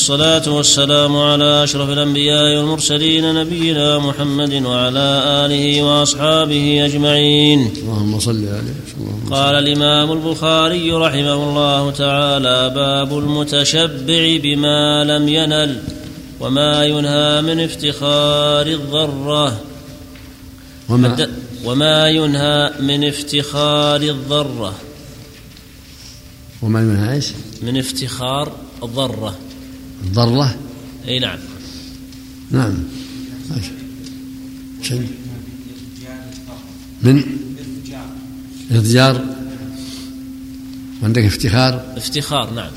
الصلاة والسلام على أشرف الأنبياء والمرسلين نبينا محمد وعلى آله وأصحابه أجمعين. اللهم صل عليه قال الإمام البخاري رحمه الله تعالى باب المتشبع بما لم ينل وما ينهى من افتخار الضرة وما وما ينهى من افتخار الضرة وما ينهى إيش؟ من افتخار الضرة الضرة؟ أي نعم. نعم. ماشي شن؟ من؟ اضجار وعندك افتخار؟ افتخار نعم.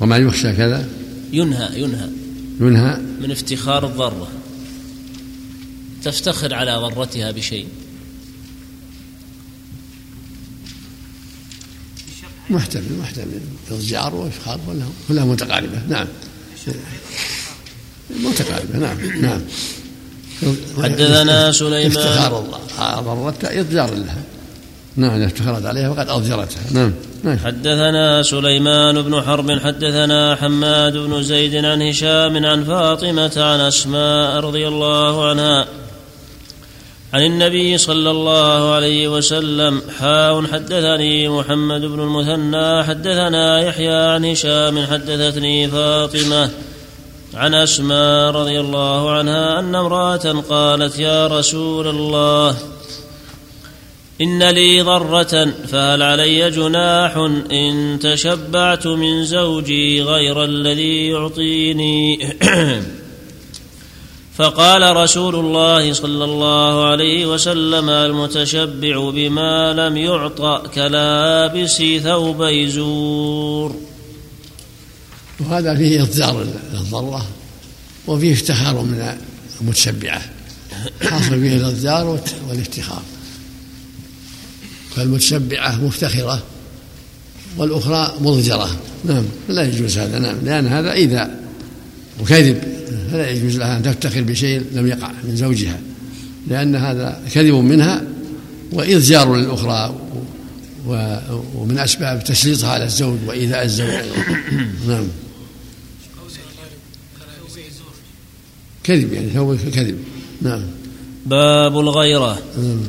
وما يخشى كذا؟ ينهى ينهى. ينهى؟ من افتخار الضرة. تفتخر على ضرتها بشيء. محتمل محتمل. اضجار وافخار كلها كلها متقاربة؟ نعم. متقاربة نعم نعم. حدثنا سليمان. افتخار الله. ضرتها اضجار لها. نعم افتخرت عليها فقد أضجرتها. نعم نعم. حدثنا سليمان بن حرب حدثنا حماد بن زيد عن هشام عن فاطمة عن أسماء رضي الله عنها عن النبي صلى الله عليه وسلم حاء حدثني محمد بن المثنى حدثنا يحيى عن هشام حدثتني فاطمة عن أسماء رضي الله عنها أن امرأة قالت يا رسول الله إن لي ضرة فهل علي جناح إن تشبعت من زوجي غير الذي يعطيني؟ فقال رسول الله صلى الله عليه وسلم المتشبع بما لم يعط كلابس ثوبي زور وهذا فيه اضجار للضره وفيه افتخار من المتشبعة حاصل فيه والت- والافتخار. فالمتشبعة مفتخرة والأخرى مضجرة. نعم لا يجوز هذا نعم لأن هذا إيذاء. وكذب فلا يجوز لها أن تفتخر بشيء لم يقع من زوجها لأن هذا كذب منها واضجار للأخرى و- ومن أسباب تسليطها على الزوج وإيذاء الزوج. نعم كذب يعني هو كذب نعم باب الغيرة نعم.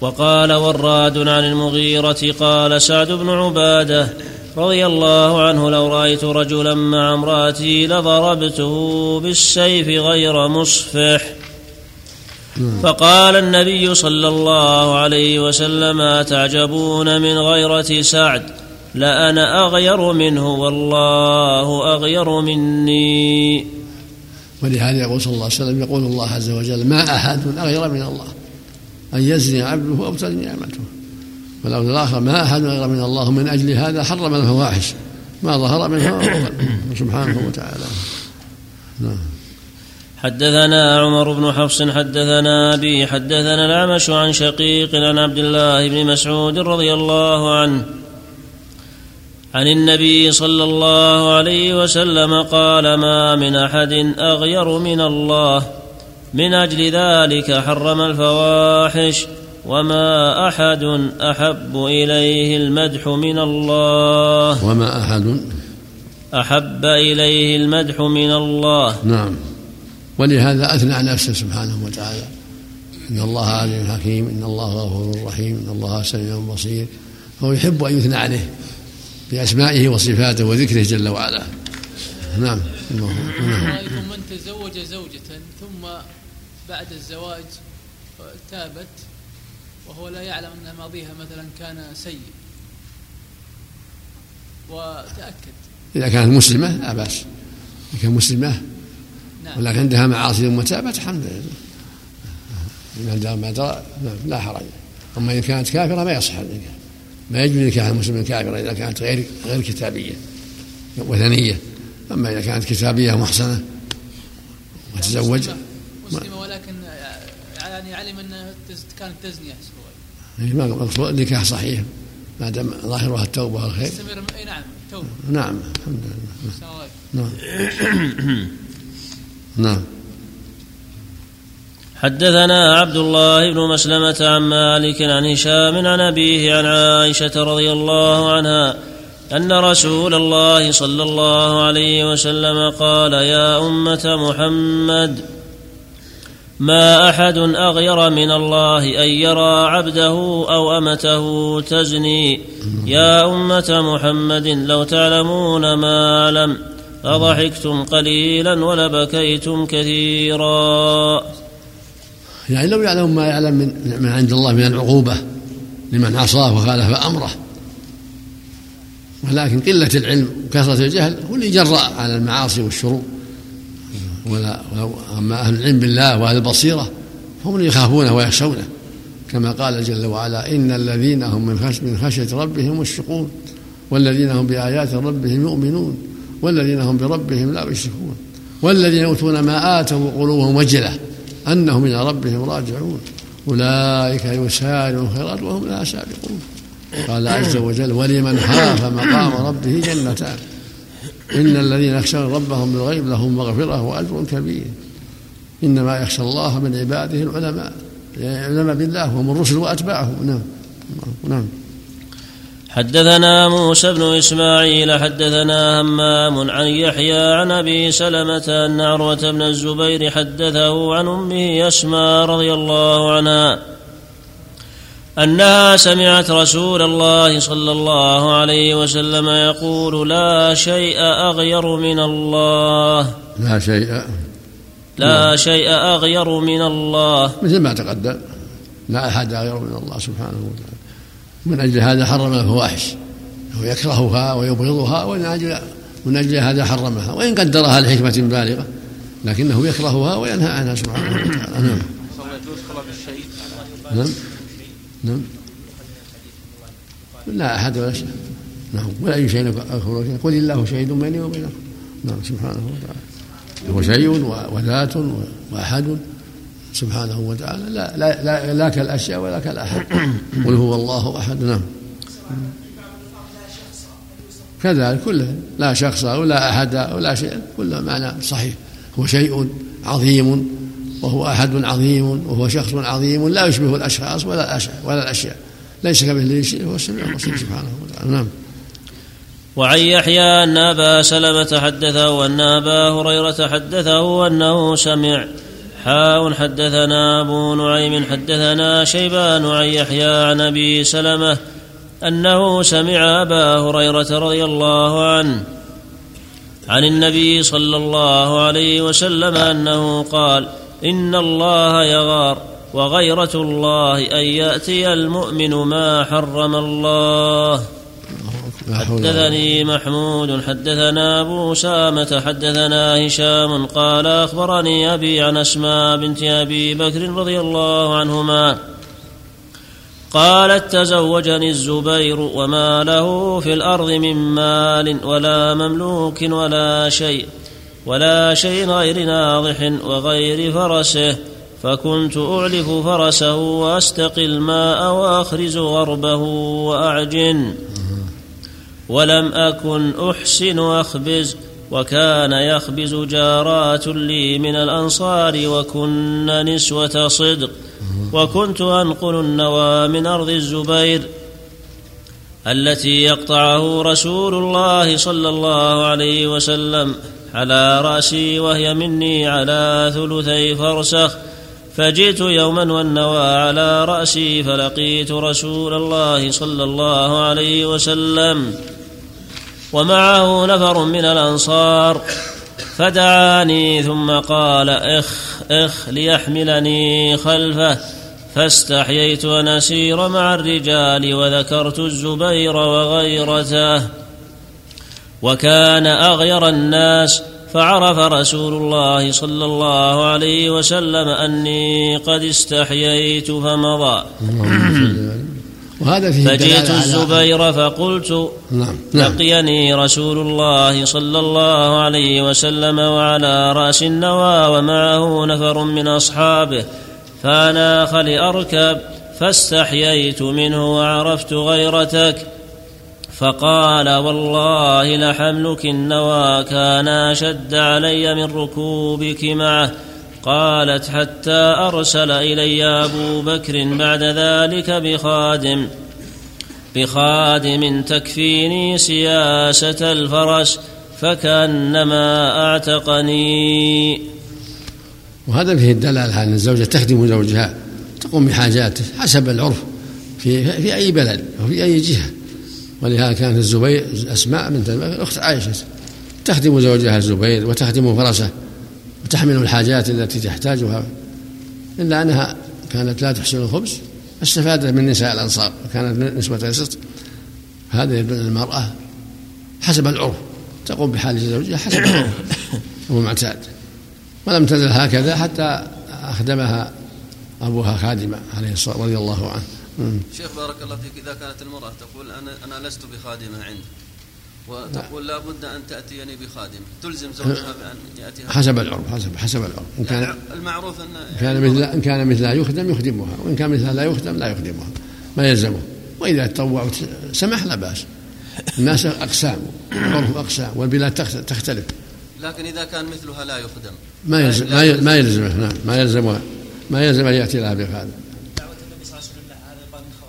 وقال وراد عن المغيرة قال سعد بن عبادة رضي الله عنه لو رأيت رجلا مع امرأتي لضربته بالسيف غير مصفح. فقال النبي صلى الله عليه وسلم تعجبون من غيرة سعد؟ لأنا أغير منه والله أغير مني. ولهذا يقول صلى الله عليه وسلم يقول الله عز وجل ما أحد أغير من الله أن يزني عبده أو تزني نعمته. والأمر الآخر ما أحد أغير من الله من أجل هذا حرم الفواحش. ما ظهر منها سبحانه وتعالى. نعم. حدثنا عمر بن حفص حدثنا أبي حدثنا الأعمش عن شقيق عن عبد الله بن مسعود رضي الله عنه عن النبي صلى الله عليه وسلم قال ما من أحد أغير من الله من أجل ذلك حرم الفواحش وما أحد أحب إليه المدح من الله وما أحد أحب إليه المدح من الله نعم. ولهذا أثنى على نفسه سبحانه وتعالى. إن الله عليم حكيم إن الله غفور رحيم إن الله سميع بصير. فهو يحب أن يثنى عليه بأسمائه وصفاته وذكره جل وعلا. نعم. الله نعم رأيكم من تزوج زوجة ثم بعد الزواج تابت وهو لا يعلم أن ماضيها مثلا كان سيء. وتأكد. إذا كانت مسلمة لا بأس. إذا كانت مسلمة نعم. ولكن عندها معاصي ثم تابت الحمد لله ما درى نعم، لا حرج. أما إن كانت كافرة ما يصح النكاح ما يجوز نكاح المسلم كافرة إذا كانت غير غير كتابية وثنية. أما إذا كانت كتابية محصنة وتزوج مسلمة ولكن يعني علم تز- كانت تزني أحسن إيه، ما مقصود النكاح صحيح. ما دام ظاهرها التوبة والخير. تستمر نعم توبة. نعم الحمد لله. نعم. نعم. حدثنا عبد الله بن مسلمة عن مالك عن هشام عن أبيه عن عائشة رضي الله عنها أن رسول الله صلى الله عليه وسلم قال يا أمة محمد. ما أحد أغير من الله أن يرى عبده أو أمته تزني. يا أمة محمد لو تعلمون ما أعلم. لضحكتم قليلا ولبكيتم كثيرا. يعني لو يعلم ما يعلم من, من عند الله من العقوبة لمن عصاه وخالف أمره. ولكن قلة العلم وكثرة الجهل هو اللي جراء على المعاصي والشرور. ولا أما أهل العلم بالله وأهل البصيرة هم اللي يخافونه ويخشونه. كما قال جل وعلا إن الذين هم من خشية ربهم مشفقون والذين هم بآيات ربهم يؤمنون والذين هم بربهم لا يشركون والذين يؤتون ما آتوا قلوبهم وجلة أنهم إلى ربهم راجعون. أولئك يسارعون الخيرات وهم لا سابقون. قال عز وجل ولمن خاف مقام ربه جنتان. إن الذين يخشون ربهم بالغيب لهم مغفرة وأجر كبير. إنما يخشى الله من عباده العلماء. العلماء بالله هم الرسل وأتباعهم. نعم. نعم. حدثنا موسى بن إسماعيل حدثنا همام عن يحيى عن أبي سلمة أن عروة بن الزبير حدثه عن أمه اسماء رضي الله عنها. أنها سمعت رسول الله صلى الله عليه وسلم يقول لا شيء أغير من الله. لا شيء. لا نعم. شيء أغير من الله. مثل ما تقدم. لا أحد أغير من الله سبحانه وتعالى. من أجل هذا حرم الفواحش هو يكرهها ويبغضها ومن أجل من أجل هذا حرمها. وإن قدرها لحكمة بالغة. لكنه يكرهها وينهى عنها سبحانه وتعالى. نعم. نعم. لا أحد ولا شيء. نعم. ولا أي شيء أخبر قل الله شهيد بيني وبينكم. نعم سبحانه وتعالى. هو شيء وذات وأحد. سبحانه وتعالى. لا لا لا, لا كالأشياء ولا كالأحد. قل هو الله أحد. نعم. كذلك كله. لا شخص ولا أحد ولا شيء. كله معنى صحيح. هو شيء عظيم. وهو أحد عظيم وهو شخص عظيم لا يشبه الأشخاص ولا ولا الأشياء. ليس كمثله شيء هو السميع البصير سبحانه وتعالى. نعم. وعن يحيى أن أبا سلمة حدثه وأن أبا هريرة حدثه أنه سمع. حاء حدثنا أبو نعيم حدثنا شيبان عن يحيى عن أبي سلمة أنه سمع أبا هريرة رضي الله عنه. عن النبي صلى الله عليه وسلم أنه قال إن الله يغار وغيرة الله أن يأتي المؤمن ما حرم الله. حدثني محمود حدثنا أبو أسامة حدثنا هشام قال أخبرني أبي عن أسماء بنت أبي بكر رضي الله عنهما. قالت تزوجني الزبير وما له في الأرض من مال ولا مملوك ولا شيء. ولا شيء غير ناضح وغير فرسه فكنت أعلف فرسه وأستقي الماء وأخرز غربه وأعجن. ولم أكن أحسن أخبز وكان يخبز جارات لي من الأنصار وكن نسوة صدق. وكنت أنقل النوى من أرض الزبير التي يقطعه رسول الله صلى الله عليه وسلم. على رأسي وهي مني على ثلثي فرسخ. فجئت يوما والنوى على رأسي فلقيت رسول الله صلى الله عليه وسلم. ومعه نفر من الأنصار. فدعاني ثم قال إخ إخ ليحملني خلفه. فاستحييت أن أسير مع الرجال وذكرت الزبير وغيرته. وكان أغير الناس فعرف رسول الله صلى الله عليه وسلم أني قد استحييت فمضى وهذا فيه فجئت الزبير فقلت نعم. نعم. لقيني رسول الله صلى الله عليه وسلم وعلى رأس النوى ومعه نفر من أصحابه فأناخ لأركب فاستحييت منه وعرفت غيرتك فقال والله لحملك النوى كان أشد علي من ركوبك معه. قالت حتى أرسل إلي أبو بكر بعد ذلك بخادم بخادم تكفيني سياسة الفرس فكأنما أعتقني. وهذا فيه الدلالة أن الزوجة تخدم زوجها تقوم بحاجاته حسب العرف في في أي بلد أو في أي جهة. ولهذا كانت الزبير أسماء بنت أخت عائشة تخدم زوجها الزبير وتخدم فرسه وتحمل الحاجات التي تحتاجها إلا أنها كانت لا تحسن الخبز استفادت من نساء الأنصار وكانت نسبة الست هذا يدل المرأة حسب العرف تقوم بحال زوجها حسب العرف معتاد. ولم تزل هكذا حتى أخدمها أبوها خادمة عليه الصلاة رضي الله عنه. شيخ بارك الله فيك إذا كانت المرأة تقول أنا أنا لست بخادمة عندي وتقول لا بد أن تأتيني بخادم تلزم زوجها بأن يأتيها حسب العرف حسب حسب العرف. إن كان المعروف أن كان مثل إن كان مثلها يخدم يخدمها وإن كان مثلها لا يخدم لا يخدمها. ما يلزمه. وإذا تطوع سمح لا بأس. الناس أقسام العرف أقسام والبلاد تختلف. لكن إذا كان مثلها لا يخدم. ما يلزم. ما يلزمه نعم. ما يلزمه ما يلزم أن يأتي لها بخادم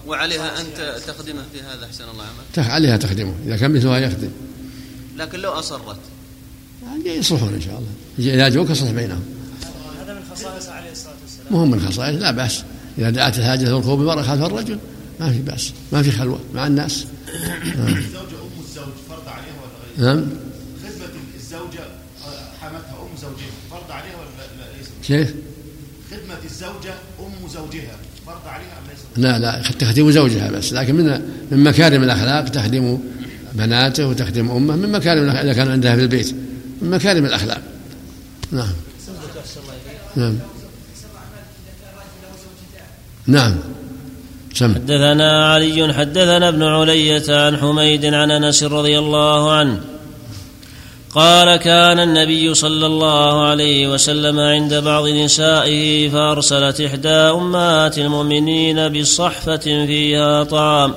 وعليها أن تخدمه في هذا أحسن الله عمل عليها تخدمه. إذا كان مثلها يخدم. لكن لو أصرت. يعني يصلحون إن شاء الله. إذا جوك يصلح بينهم. هذا من خصائص عليه الصلاة والسلام. مهم من خصائص لا بأس. إذا دعت الحاجة للركوب المرأة خلف الرجل ما في بأس. ما في خلوة مع الناس. الزوجة أم الزوج فرض عليها ولا غير؟ نعم. خدمة الزوجة حمتها أم زوجها فرض عليها ولا ليس؟ كيف؟ خدمة الزوجة أم زوجها. فرض عليها أم ليس؟ لا لا تخدم زوجها بس لكن من من مكارم الأخلاق تخدم بناته وتخدم أمه من مكارم إذا كان عندها في البيت من مكارم الأخلاق نعم نعم نعم سم. حدثنا علي حدثنا ابن علية عن حميد عن أنس رضي الله عنه قال كان النبي صلى الله عليه وسلم عند بعض نسائه فأرسلت إحدى أمهات المؤمنين بصحفة فيها طعام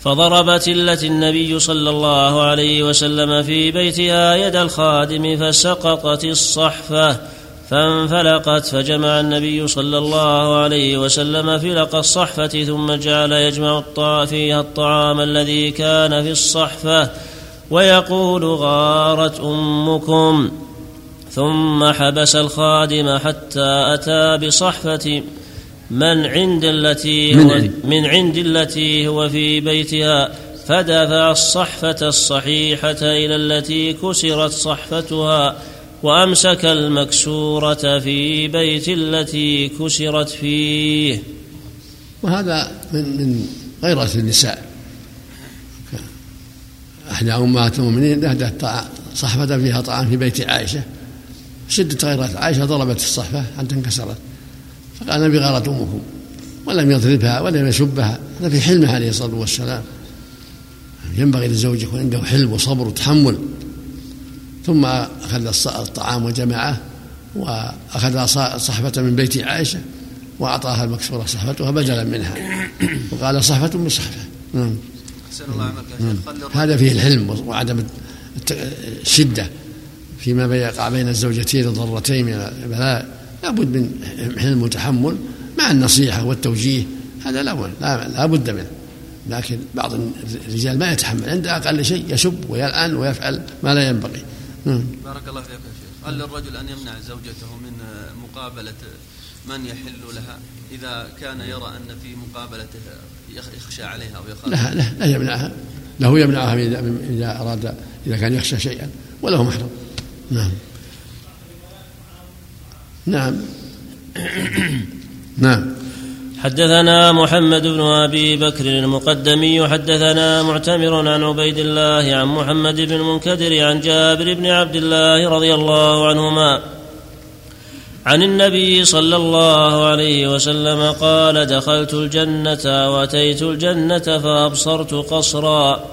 فضربت التي النبي صلى الله عليه وسلم في بيتها يد الخادم فسقطت الصحفة فانفلقت فجمع النبي صلى الله عليه وسلم فلق الصحفة ثم جعل يجمع فيها الطعام الذي كان في الصحفة ويقول غارت أمكم. ثم حبس الخادم حتى أتى بصحفة من عند التي هو من عند التي هو في بيتها. فدفع الصحفة الصحيحة إلى التي كسرت صحفتها وأمسك المكسورة في بيت التي كسرت فيه. وهذا من من غيرة النساء. أحدى أمهات المؤمنين أهدت صحفة فيها طعام في بيت عائشة. شدة غيرة عائشة ضربت الصحفة حتى انكسرت. فقال النبي غارت أمكم ولم يضربها ولم يسبها هذا في حلمه عليه الصلاة والسلام. ينبغي للزوج يكون عنده حلم وصبر وتحمل. ثم أخذ الطعام وجمعه وأخذ صحفة من بيت عائشة وأعطاها المكسورة صحفتها بدلا منها. وقال صحفة من صحفة. نعم. الله. هذا فيه الحلم وعدم الشدة فيما يقع بين الزوجتين الضرتين من البلاء. لابد من حلم وتحمل مع النصيحة والتوجيه هذا لا لا, لا بد منه. لكن بعض الرجال ما يتحمل عند أقل شيء يسب ويلعن ويفعل ما لا ينبغي. بارك الله فيك يا شيخ. هل للرجل أن يمنع زوجته من مقابلة من يحل لها؟ إذا كان يرى أن في مقابلته يخشى عليها أو يخاف. لا لا لا يمنعها. له يمنعها إذا أراد إذا كان يخشى شيئا وله محرم. نعم. نعم. نعم. حدثنا محمد بن أبي بكر المقدمي حدثنا معتمر عن عبيد الله عن محمد بن المنكدر عن جابر بن عبد الله رضي الله عنهما عن النبي صلى الله عليه وسلم قال دخلت الجنة وأتيت الجنة فأبصرت قصرا.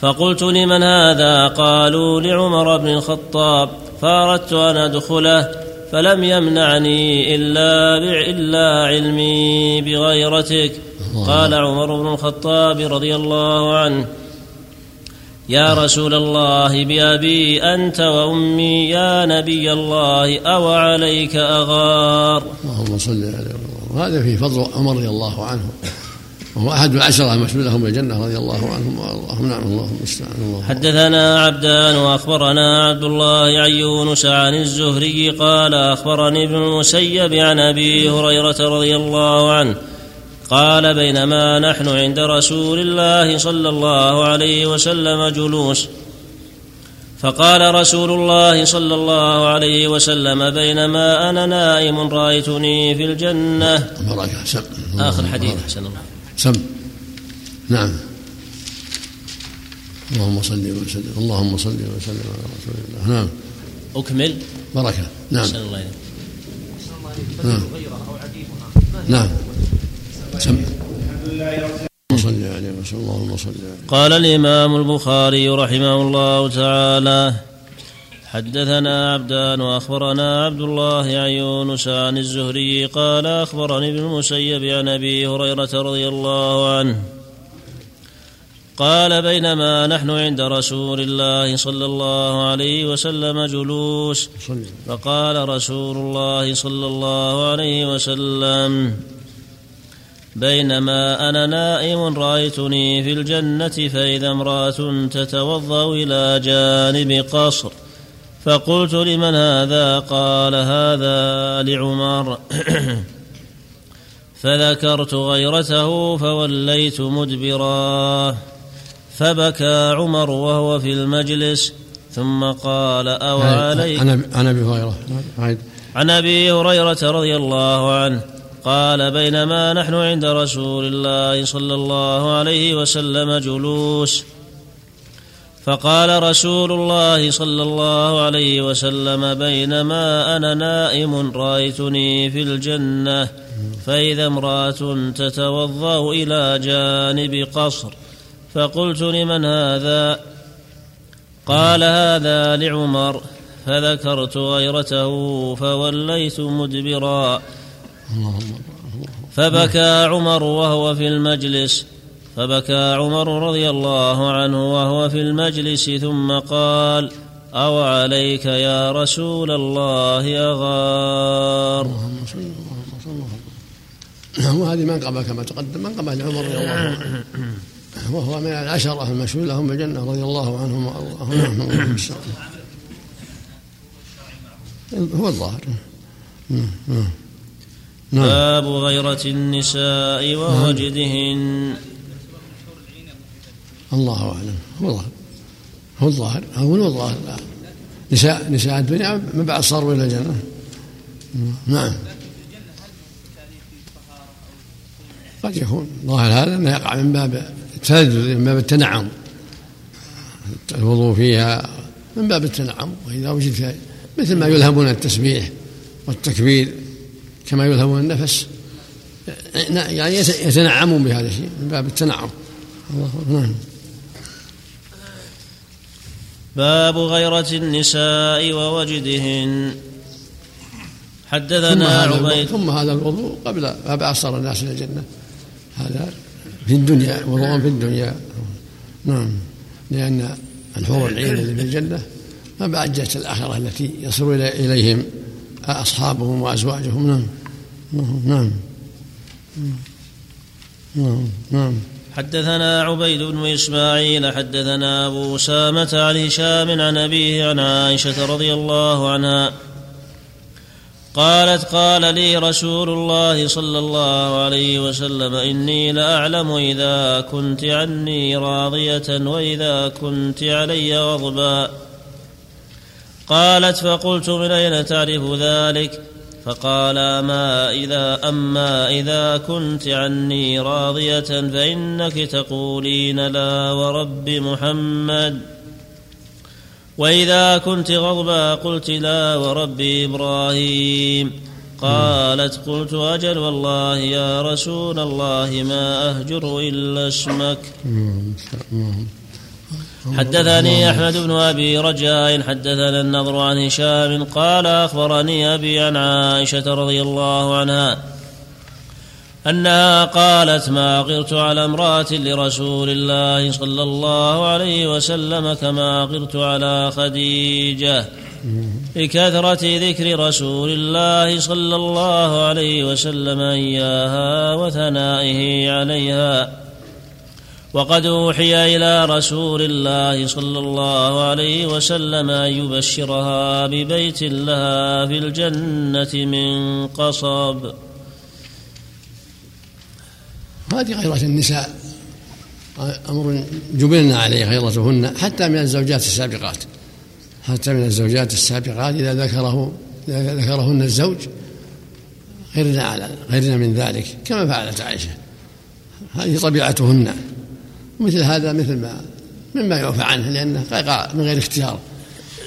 فقلت لمن هذا؟ قالوا لعمر بن الخطاب. فأردت أن أدخله فلم يمنعني إلا إلا علمي بغيرتك. قال عمر بن الخطاب رضي الله عنه. يا رسول الله بأبي أنت وأمي يا نبي الله أو عليك أغار. اللهم صل عليه وهذا فيه فضل عمر رضي الله عنه. وهو أحد العشرة المشهود لهم بالجنة رضي الله عنهم وأرضاهم. نعم الله المستعان الله حدثنا عبدان وأخبرنا عبد الله عن يونس عن الزهري قال أخبرني ابن المسيب عن أبي هريرة رضي الله عنه قال بينما نحن عند رسول الله صلى الله عليه وسلم جلوس. فقال رسول الله صلى الله عليه وسلم بينما أنا نائم رأيتني في الجنة. بركة سم آخر حديث أحسن الله. سم. نعم. اللهم صل وسلم اللهم صل وسلم على رسول الله. نعم. أكمل. بركة. نعم. أحسن الله. نعم نعم. قال الإمام البخاري رحمه الله تعالى حدثنا عبدان وأخبرنا عبد الله عن يونس عن الزهري قال أخبرني ابن المسيب عن أبي هريرة رضي الله عنه. قال بينما نحن عند رسول الله صلى الله عليه وسلم جلوس فقال رسول الله صلى الله عليه وسلم بينما أنا نائم رأيتني في الجنة فإذا امرأة تتوضأ إلى جانب قصر. فقلت لمن هذا؟ قال هذا لعمر. فذكرت غيرته فوليت مدبرا. فبكى عمر وهو في المجلس. ثم قال أو علي عن هريرة. عيد عن أبي هريرة رضي الله عنه. قال بينما نحن عند رسول الله صلى الله عليه وسلم جلوس. فقال رسول الله صلى الله عليه وسلم بينما أنا نائم رأيتني في الجنة فإذا امرأة تتوضأ إلى جانب قصر. فقلت لمن هذا؟ قال هذا لعمر فذكرت غيرته فوليت مدبرا. فبكى عمر وهو في المجلس فبكى عمر رضي الله عنه وهو في المجلس ثم قال أو عليك يا رسول الله اللهم وهذه منقبة كما تقدم منقبة لعمر رضي الله عنه. وهو من العشرة المشهود لهم بالجنة رضي الله عنهم وأرضاهم. نعم. هو الظاهر. نعم. باب غيرة النساء ووجدهن. الله أعلم. هو الظاهر. هو الظاهر. هو الظاهر. نساء نساء الدنيا من بعد صاروا إلى الجنة. نعم. قد يكون. ظاهر هذا أنه يقع من باب التلذذ من باب التنعم. الوضوء فيها من باب التنعم. وإذا وجد مثل ما يلهمون التسبيح والتكبير. كما يلهمون النفس يعني يتنعمون بهذا الشيء من باب التنعم. الله نعم. باب غيرة النساء ووجدهن. ثم حدثنا الوضوء عبيد ثم هذا الوضوء قبل ما بعصر الناس إلى الجنة. هذا في الدنيا وضوء في الدنيا. نعم. لأن الحور العين اللي في الجنة ما بعد جاءت الآخرة التي يصل إليهم أصحابهم وأزواجهم. نعم. نعم. نعم نعم. حدثنا عبيد بن إسماعيل حدثنا أبو أسامة عن هشام عن أبيه عن عائشة رضي الله عنها. قالت قال لي رسول الله صلى الله عليه وسلم إني لأعلم إذا كنت عني راضية وإذا كنت علي غضبا. قالت فقلت من أين تعرف ذلك؟ فقال ما إذا أما إذا كنت عني راضية فإنك تقولين لا ورب محمد. وإذا كنت غضبا قلت لا ورب إبراهيم. قالت قلت أجل والله يا رسول الله ما أهجر إلا اسمك. حدثني أحمد بن أبي رجاء حدثنا النضر عن هشام قال أخبرني أبي عن عائشة رضي الله عنها أنها قالت ما غرت على امرأة لرسول الله صلى الله عليه وسلم كما غرت على خديجة لكثرة ذكر رسول الله صلى الله عليه وسلم إياها وثنائه عليها وقد أوحي إلى رسول الله صلى الله عليه وسلم أن يبشرها ببيت لها في الجنة من قصب. هذه غيرة النساء. أمر جبلنا عليه غيرتهن حتى من الزوجات السابقات. حتى من الزوجات السابقات إذا ذكره إذا ذكرهن الزوج غيرنا على غيرنا من ذلك كما فعلت عائشة. هذه طبيعتهن. مثل هذا مثل ما مما يعفى عنه لأنه قال من غير اختيار.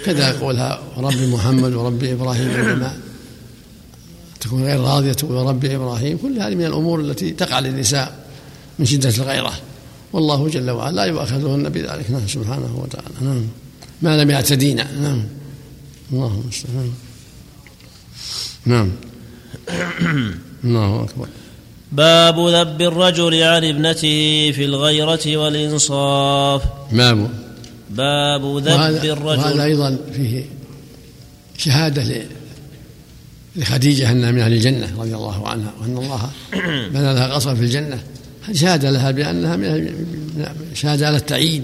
كذا قولها ربي محمد وربي إبراهيم عندما تكون غير راضية وربي إبراهيم. كل هذه من الأمور التي تقع للنساء من شدة الغيرة. والله جل وعلا لا يؤاخذهن بذلك. نعم سبحانه وتعالى. نعم. ما لم يعتدين. نعم. الله المستعان. نعم. الله أكبر. باب ذب الرجل عن ابنته في الغيرة والإنصاف. باب باب ذب الرجل. وهذا أيضا فيه شهادة لخديجة أنها من أهل الجنة رضي الله عنها وأن الله بنى لها قصرا في الجنة. شهادة لها بأنها من شهادة على التعيين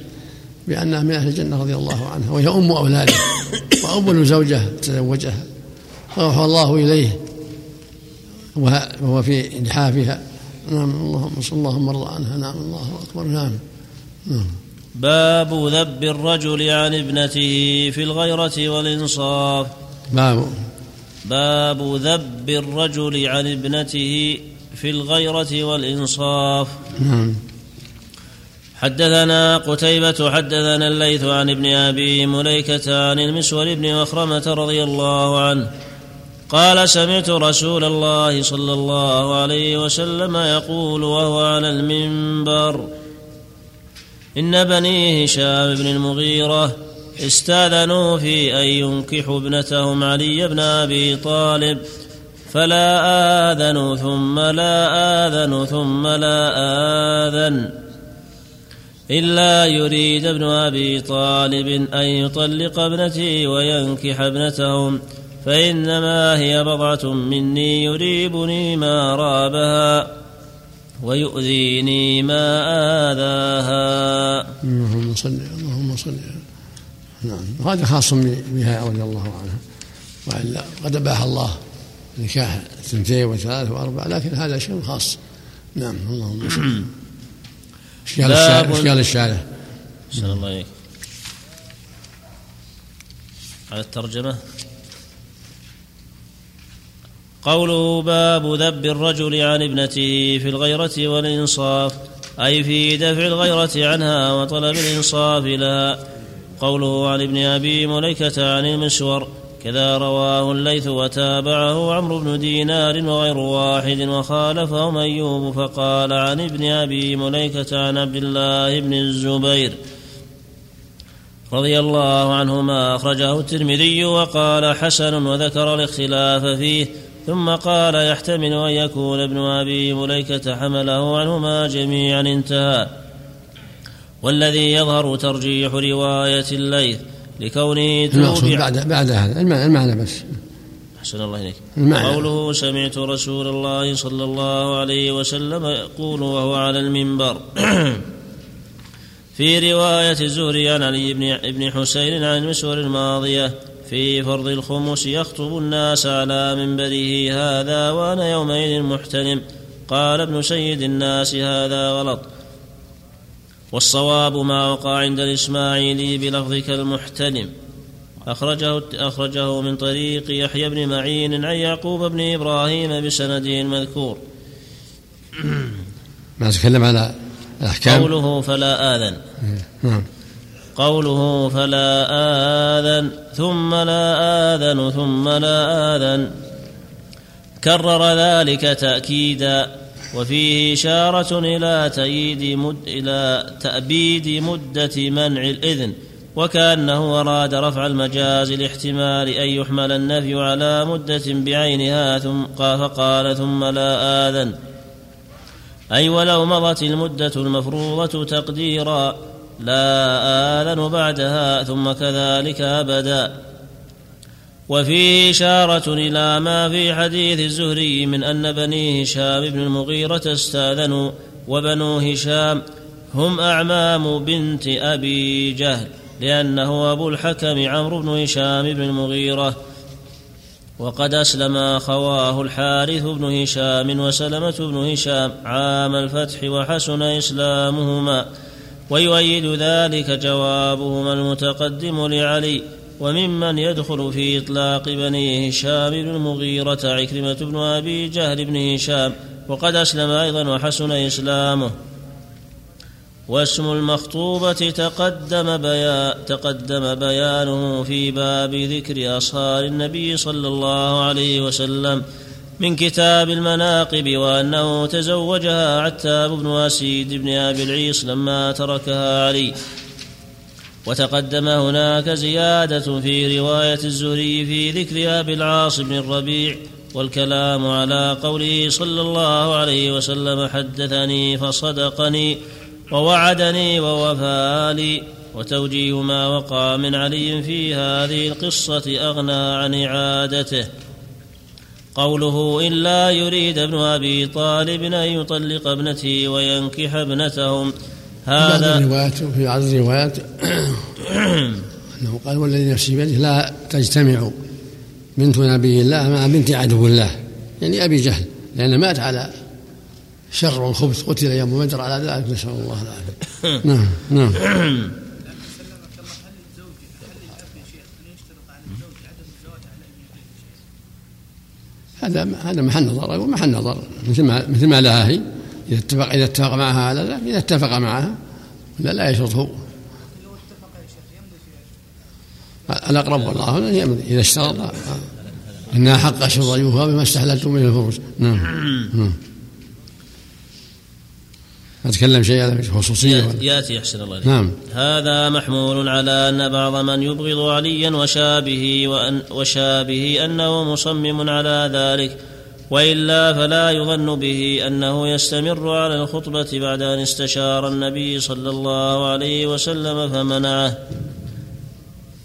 بأنها من أهل الجنة رضي الله عنها وهي أم أولاده وأول زوجة تزوجها فأوحى الله إليه. وهو في لحافها نعم اللهم صل اللهم ارضى عنها. نعم الله أكبر. نعم نعم. باب ذب الرجل عن ابنته في الغيرة والإنصاف. باب. باب ذب الرجل عن ابنته في الغيرة والإنصاف. نعم. حدثنا قتيبة حدثنا الليث عن ابن أبي مليكة عن المسور بن مخرمة رضي الله عنه. قال سمعت رسول الله صلى الله عليه وسلم يقول وهو على المنبر إن بني هشام بن المغيرة استأذنوا في أن ينكحوا ابنتهم علي بن أبي طالب فلا آذنوا ثم لا آذن ثم لا آذن إلا يريد ابن أبي طالب أن يطلق ابنتي وينكح ابنتهم. فإنما هي بضعة مني يريبني ما رابها ويؤذيني ما آذاها. اللهم صل اللهم صل نعم. وهذا خاص بها رضي الله عنها. وإلا قد اباح الله نكاح اثنتين وثلاث وأربع لكن هذا شيء خاص. نعم اللهم صل إشكال الشارع إشكال الشارع. الله إليك على الترجمة. قوله باب ذب الرجل عن ابنته في الغيرة والإنصاف أي في دفع الغيرة عنها وطلب الإنصاف لها. قوله عن ابن أبي مليكة عن المسور كذا رواه الليث وتابعه عمرو بن دينار وغير واحد وخالفهم أيوب فقال عن ابن أبي مليكة عن عبد الله بن الزبير رضي الله عنهما أخرجه الترمذي وقال حسن وذكر الاختلاف فيه. ثم قال يحتمل أن يكون ابن أبي مليكة حمله عنهما جميعا انتهى. والذي يظهر ترجيح رواية الليث لكونه توبع بعد بعد هذا المعنى, بس. أحسن الله إليك. قوله سمعت رسول الله صلى الله عليه وسلم يقول وهو على المنبر. في رواية الزهري عن علي بن ابن حسين عن المسور الماضية في فرض الخمس يخطب الناس على منبره هذا وأنا يومئذ محتلم قال ابن سيد الناس هذا غلط. والصواب ما وقع عند الإسماعيلي بلفظك المحتلم أخرجه أخرجه من طريق يحيى بن معين عن يعقوب بن إبراهيم بسنده المذكور ما تكلم على الأحكام؟ قوله فلا آذن. نعم. قوله فلا آذن ثم لا آذن ثم لا آذن. كرر ذلك تأكيدا وفيه إشارة إلى تأييد مد إلى تأبيد مدة منع الإذن وكأنه أراد رفع المجاز لاحتمال أن يحمل النفي على مدة بعينها ثم قال فقال ثم لا آذن. أي ولو مضت المدة المفروضة تقديرا. لا آذن بعدها ثم كذلك أبدا. وفيه إشارة إلى ما في حديث الزهري من أن بني هشام بن المغيرة استاذنوا وبنو هشام هم أعمام بنت أبي جهل لأنه أبو الحكم عمرو بن هشام بن المغيرة. وقد أسلم أخواه الحارث بن هشام وسلمة بن هشام عام الفتح وحسن إسلامهما. ويؤيد ذلك جوابهما المتقدم لعلي وممن يدخل في إطلاق بني هشام بن المغيرة عكرمة بن أبي جهل بن هشام وقد أسلم أيضا وحسن إسلامه. واسم المخطوبة تقدم تقدم بيانه في باب ذكر أصهار النبي صلى الله عليه وسلم. من كتاب المناقب وأنه تزوجها عتاب بن أسيد بن أبي العيص لما تركها علي. وتقدم هناك زيادة في رواية الزهري في ذكر أبي العاص بن الربيع والكلام على قوله صلى الله عليه وسلم حدثني فصدقني ووعدني ووفى وتوجيه ما وقع من علي في هذه القصة أغنى عن إعادته قوله إلا يريد ابن أبي طالب أن يطلق ابنتي وينكح ابنتهم. هذا في الروايات في بعض الروايات أنه قال والذي نفسي بيده لا تجتمع بنت نبي الله مع بنت عدو الله يعني أبي جهل لأن مات على شر والخبث قتل يوم بدر على ذلك نسأل الله العافية. نعم نعم. هذا هذا محل نظر أقول محل نظر. مثل ما مثل ما لها هي. إذا اتفق إذا اتفق معها على ذلك إذا اتفق معها لا لا يشرط هو الأقرب والله إذا اشترط إنها حق شرط يوفى بما استحللتم من الفروج نعم. نعم. أتكلم شيء هذا خصوصية يأتي أحسن الله نعم. هذا محمول على أن بعض من يبغض عليا وشابه وأن وشابه أنه مصمم على ذلك وإلا فلا يظن به أنه يستمر على الخطبة بعد أن استشار النبي صلى الله عليه وسلم فمنعه.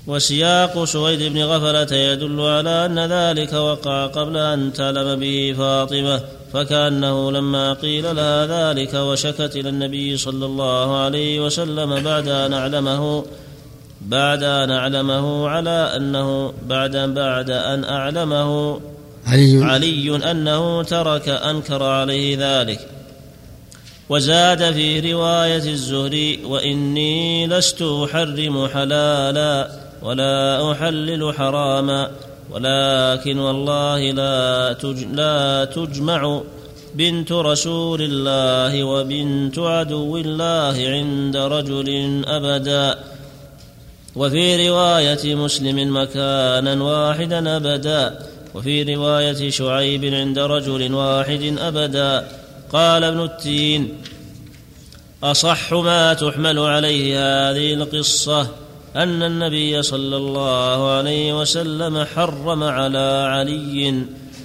وسياق سويد بن غفلة يدل على أن ذلك وقع قبل أن تعلم به فاطمة. فكأنه لما قيل لها ذلك وشكت إلى النبي صلى الله عليه وسلم بعد أن أعلمه بعد أن أعلمه على أنه بعد بعد أن أعلمه علي. علي أنه ترك أنكر عليه ذلك. وزاد في رواية الزهري وإني لست أحرم حلالا ولا أحلل حراما. ولكن والله لا لا تجمع بنت رسول الله وبنت عدو الله عند رجل أبدا. وفي رواية مسلم مكانا واحدا أبدا. وفي رواية شعيب عند رجل واحد أبدا. قال ابن التين أصح ما تحمل عليه هذه القصة. أن النبي صلى الله عليه وسلم حرم على علي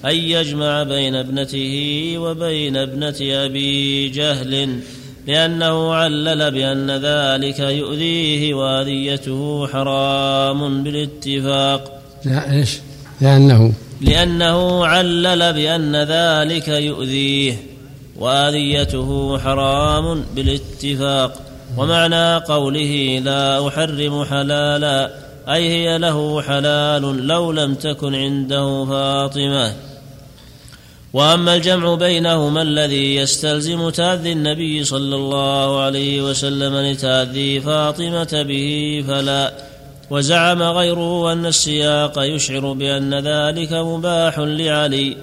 أن يجمع بين ابنته وبين ابنة أبي جهل لأنه علل بأن ذلك يؤذيه وأذيته حرام بالاتفاق لا إيش؟ لأنه لأنه علل بأن ذلك يؤذيه وأذيته حرام بالاتفاق ومعنى قوله لا أحرم حلالا أي هي له حلال لو لم تكن عنده فاطمة. وأما الجمع بينهما الذي يستلزم تاذي النبي صلى الله عليه وسلم لتاذي فاطمة به فلا. وزعم غيره أن السياق يشعر بأن ذلك مباح لعلي.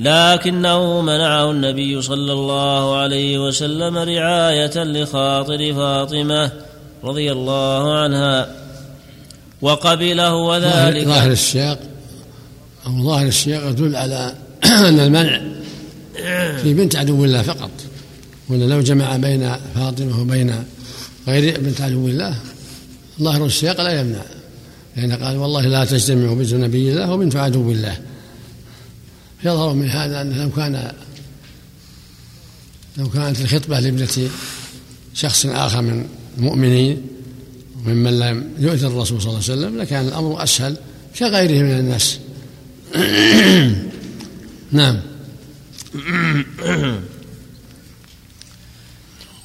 لكنه منعه النبي صلى الله عليه وسلم رعاية لخاطر فاطمة رضي الله عنها. وقبله وذلك ظاهر السياق أو ظاهر السياق يدل على أن المنع في بنت عدو الله فقط. ولا لو جمع بين فاطمة وبين غير بنت عدو الله ظاهر السياق لا يمنع. لأن قال والله لا تجتمع بنت نبي الله وبنت عدو الله. يظهر من هذا أنه لو كان لو كانت الخطبة لابنة شخص آخر من المؤمنين ممن لم يؤذي الرسول صلى الله عليه وسلم لكان الأمر أسهل كغيره من الناس. نعم.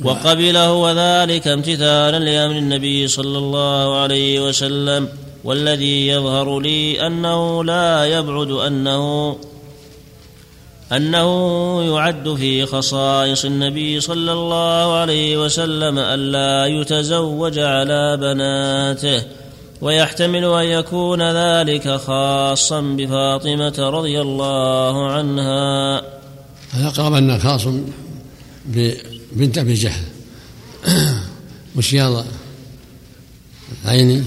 وقبله وذلك امتثالا لأمر النبي صلى الله عليه وسلم والذي يظهر لي أنه لا يبعد أنه أنه يعد في خصائص النبي صلى الله عليه وسلم الا يتزوج على بناته ويحتمل أن يكون ذلك خاصا بفاطمة رضي الله عنها. هذا قرب انه خاص بنت أبي جهل. وش يلا عيني؟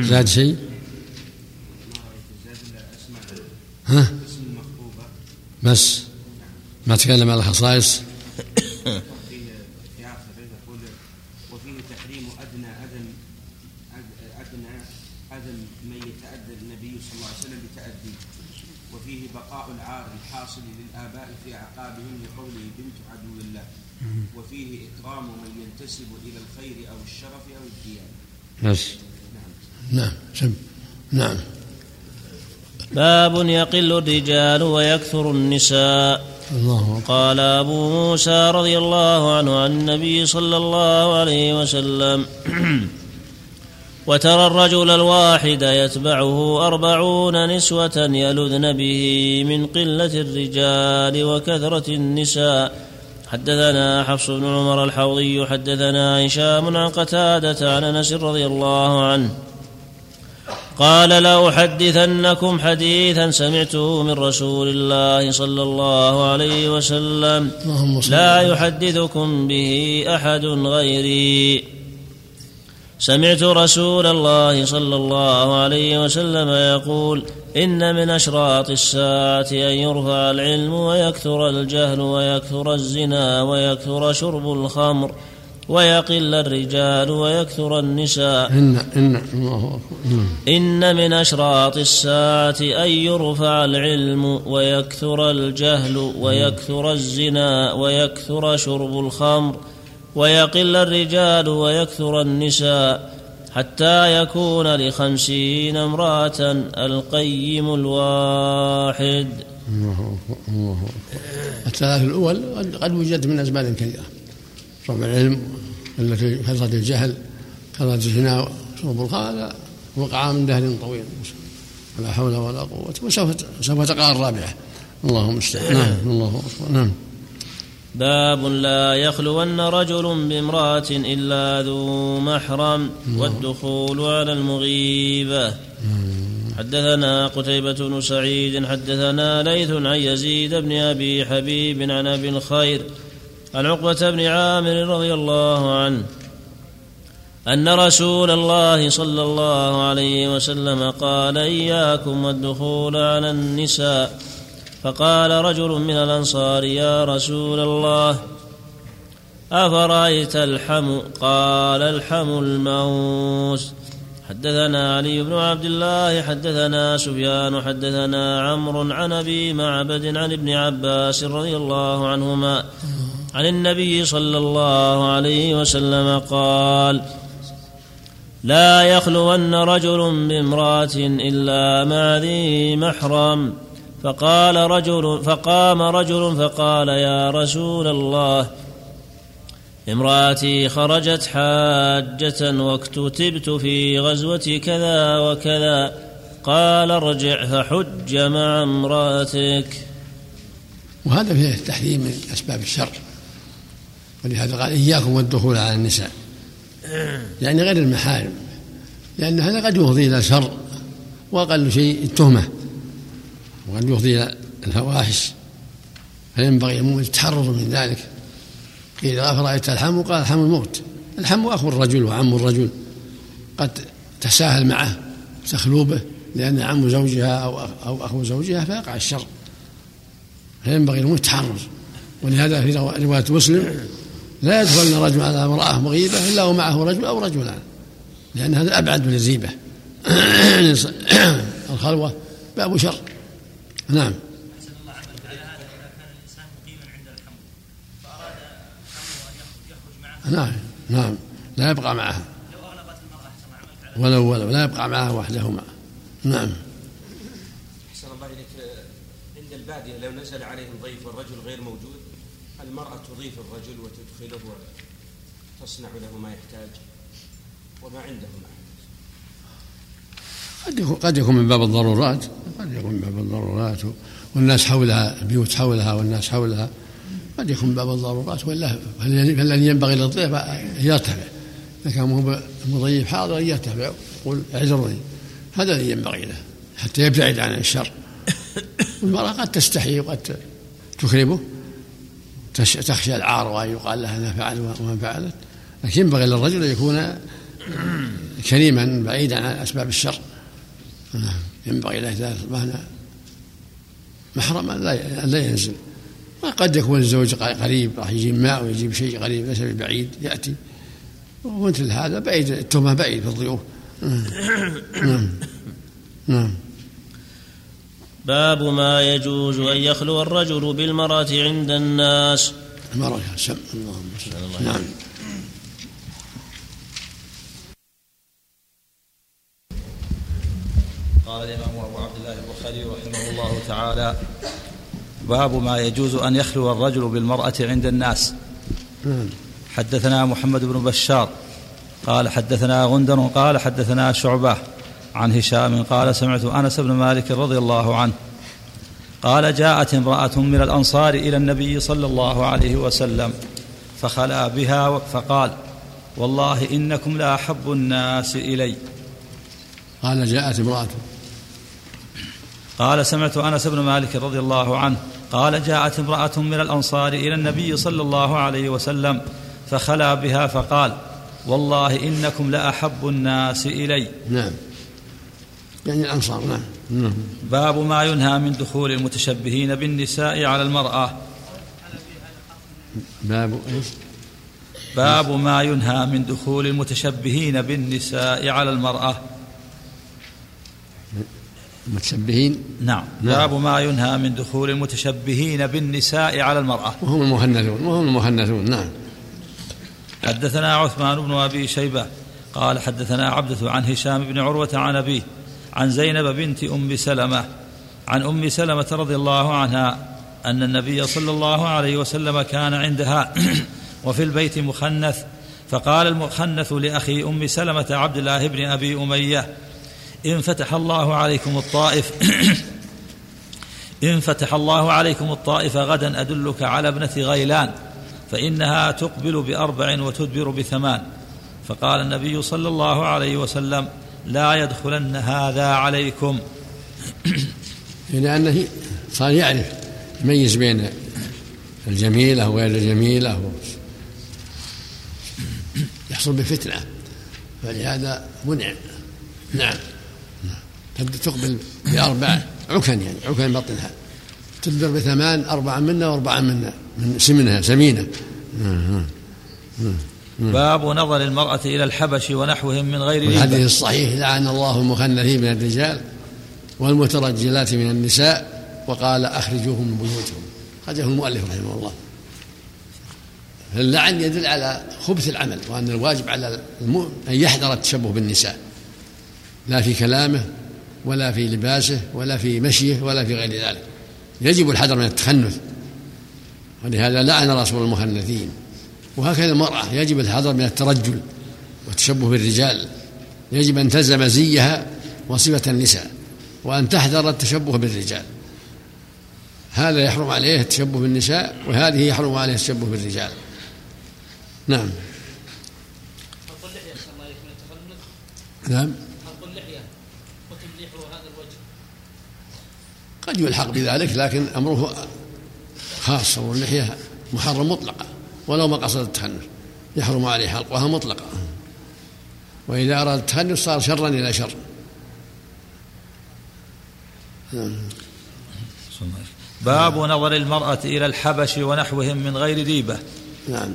زاد شيء؟ ها؟ بس ما تكلم على الخصائص وفيه تحريم أدنى أذن أدنى أذن من يتأذى النبي صلى الله عليه وسلم بتأديه وفيه بقاء العار الحاصل للآباء في أعقابهم لقوله بنت عدو الله وفيه إكرام من ينتسب إلى الخير أو الشرف أو الديانة بس. نعم سم نعم. باب يقل الرجال ويكثر النساء. الله. قال أبو موسى رضي الله عنه عن النبي صلى الله عليه وسلم وترى الرجل الواحد يتبعه أربعون نسوة يلذن به من قلة الرجال وكثرة النساء. حدثنا حفص بن عمر الحوضي حدثنا هشام عن قتادة عن أنس رضي الله عنه. قال لأحدثنكم حديثا سمعته من رسول الله صلى الله عليه وسلم لا يحدثكم به أحد غيري. سمعت رسول الله صلى الله عليه وسلم يقول إن من أشراط الساعة أن يرفع العلم ويكثر الجهل ويكثر الزنا ويكثر شرب الخمر. ويقل الرجال ويكثر النساء. إن إن الله نعم. إن من أشراط الساعة أن يرفع العلم ويكثر الجهل ويكثر الزنا ويكثر شرب الخمر ويقل الرجال ويكثر النساء حتى يكون لخمسين امرأة القيم الواحد. الله أكبر. الله أكبر. الثلاث الأول قد- وجدت من أسباب كثيرة. رفع العلم التي كثرة الجهل كثرة الزنا شرب هذا وقع من دهر طويل. ولا حول ولا قوة. وسوف سوف تقع الرابعة. اللهم المستعان نعم. الله أكبر نعم. باب لا يخلون رجل بامرأة إلا ذو محرم والدخول على المغيبة. حدثنا قتيبة بن سعيد حدثنا ليث عن يزيد بن أبي حبيب عن أبي الخير عن عقبة بن عامر رضي الله عنه أن رسول الله صلى الله عليه وسلم قال إياكم والدخول على النساء. فقال رجل من الأنصار يا رسول الله أفرأيت الحم قال الحم الموت حدثنا علي بن عبد الله حدثنا سفيان حدثنا عمرو عن أبي معبد عن ابن عباس رضي الله عنهما. عن النبي صلى الله عليه وسلم قال لا يخلون رجل بامرأة إلا مع ذي محرم. فقال رجل فقام رجل فقال يا رسول الله امرأتي خرجت حاجة واكتتبت في غزوة كذا وكذا. قال ارجع فحج مع امرأتك. وهذا فيه التحذير من أسباب الشر. ولهذا قال إياكم والدخول على النساء. يعني غير المحارم. لأن هذا قد يفضي إلى شر وأقل شيء التهمة. وقد يفضي إلى الفواحش. فينبغي المؤمن التحرر من ذلك. قيل أفرأيت الحم؟ قال الحم الموت. الحم أخو الرجل وعم الرجل. قد تساهل معه تخلو به لأن عم زوجها أو أو أخو زوجها فيقع الشر. فينبغي المؤمن التحرر. ولهذا في رواية مسلم لا يدخلن رجل على امرأة مغيبة إلا ومعه رجل أو رجلان. لأن هذا أبعد من الزيبة الخلوة باب شر. نعم. نعم نعم. لا يبقى معها. ولو ولو لا يبقى معها وحدهما. نعم. أحسن الله إليك. عند البادية لو نزل عليهم ضيف والرجل غير موجود المرأة تضيف الرجل وتدخله وتصنع له ما يحتاج وما عندهم أحد قد يكون قد يكون من باب الضرورات قد يكون من باب الضرورات. والناس حولها البيوت حولها والناس حولها قد يكون من باب الضرورات. ولا فالذي ينبغي للضيف أن يرتفع. إذا كان مضيف حاضر أن يرتفع يقول اعذرني هذا الذي ينبغي له حتى يبتعد عن الشر. والمرأة قد تستحي وقد تكرمه. تخشى العار وأن يقال لها أنا فعل وما فعلت. لكن ينبغي للرجل أن يكون كريما بعيدا عن أسباب الشر. نعم. ينبغي له أصبحنا محرما لا لا ينزل. وقد يكون الزوج قريب راح يجيب ماء ويجيب شيء قريب ليس ببعيد يأتي. ومثل هذا بعيد التهمة بعيد في الضيوف. نعم. نعم, نعم. باب ما يجوز أن يخلو الرجل بالمرأة عند الناس. المرأة سم اللهم صل نعم. قال الإمام أبو عبد الله البخاري رحمه الله تعالى باب ما يجوز أن يخلو الرجل بالمرأة عند الناس. نعم. حدثنا محمد بن بشار قال حدثنا غندر قال حدثنا شعبة. عن هشام قال سمعت أنس بن مالك رضي الله عنه قال جاءت امرأة من الأنصار إلى النبي صلى الله عليه وسلم فخلا بها فقال والله إنكم لأحب الناس إلي. قال جاءت امرأة. قال سمعت أنس بن مالك رضي الله عنه قال جاءت امرأة من الأنصار إلى النبي صلى الله عليه وسلم فخلا بها فقال والله إنكم لاحب الناس إلي. نعم. يعني الأنصار نعم. نعم. باب ما ينهى من دخول المتشبهين بالنساء على المرأة. باب إيش؟ باب ما ينهى من دخول المتشبهين بالنساء على المرأة. المتشبهين نعم. نعم. باب ما ينهى من دخول المتشبهين بالنساء على المرأة. وهم المهنثون وهم المهنثون نعم. حدثنا عثمان بن أبي شيبة قال حدثنا عبدة عن هشام بن عروة عن أبيه عن زينب بنت أم سلمة عن أم سلمة رضي الله عنها أن النبي صلى الله عليه وسلم كان عندها وفي البيت مخنث فقال المخنث لأخي أم سلمة عبد الله بن أبي أمية إن فتح الله عليكم الطائف إن فتح الله عليكم الطائف غدا أدلك على ابنة غيلان فإنها تقبل بأربع وتدبر بثمان. فقال النبي صلى الله عليه وسلم لا يدخلن هذا عليكم. لأنه صار يعرف يميز بين الجميلة وغير الجميلة يحصل بفتنة. فلهذا منع. نعم. تقبل بأربع عكن يعني عكن بطنها تدبر بثمان أربعة منا وأربعة منا من سمنها سمينة. باب نظر المرأة إلى الحبش ونحوهم من غير الحديث الصحيح لعن الله المخنثين من الرجال والمترجلات من النساء وقال أخرجوهم من بيوتهم. هو المؤلف رحمه الله. اللعن يدل على خبث العمل وأن الواجب على المؤمن أن يحذر التشبه بالنساء. لا في كلامه ولا في لباسه ولا في مشيه ولا في غير ذلك. يجب الحذر من التخنث. ولهذا لعن رسول المخنثين. وهكذا المرأة يجب الحذر من الترجل والتشبه بالرجال. يجب أن تلزم زيها وصفة النساء وأن تحذر التشبه بالرجال. هذا يحرم عليه التشبه بالنساء وهذه يحرم عليه التشبه بالرجال. نعم. نعم. قد يلحق بذلك لكن أمره خاص أمر اللحية محرم مطلقة ولو ما قصد التخنث يحرم عليه حلقها مطلقة. وإذا أراد التخنث صار شرا إلى شر. باب نظر المرأة إلى الحبش ونحوهم من غير ريبة نعم.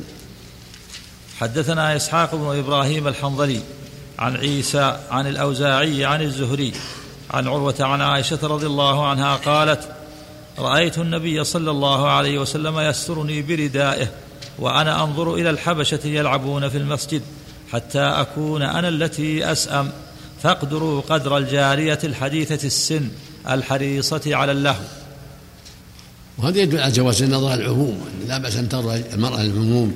حدثنا إسحاق بن إبراهيم الحنظلي عن عيسى عن الأوزاعي عن الزهري عن عروة عن عائشة رضي الله عنها قالت رأيت النبي صلى الله عليه وسلم يسترني بردائه. وأنا أنظر إلى الحبشة يلعبون في المسجد حتى أكون أنا التي أسأم. فاقدروا قدر الجارية الحديثة السن الحريصة على اللهو. وهذا يدل على جواز النظر العموم. لا بأس أن ترى المرأة العموم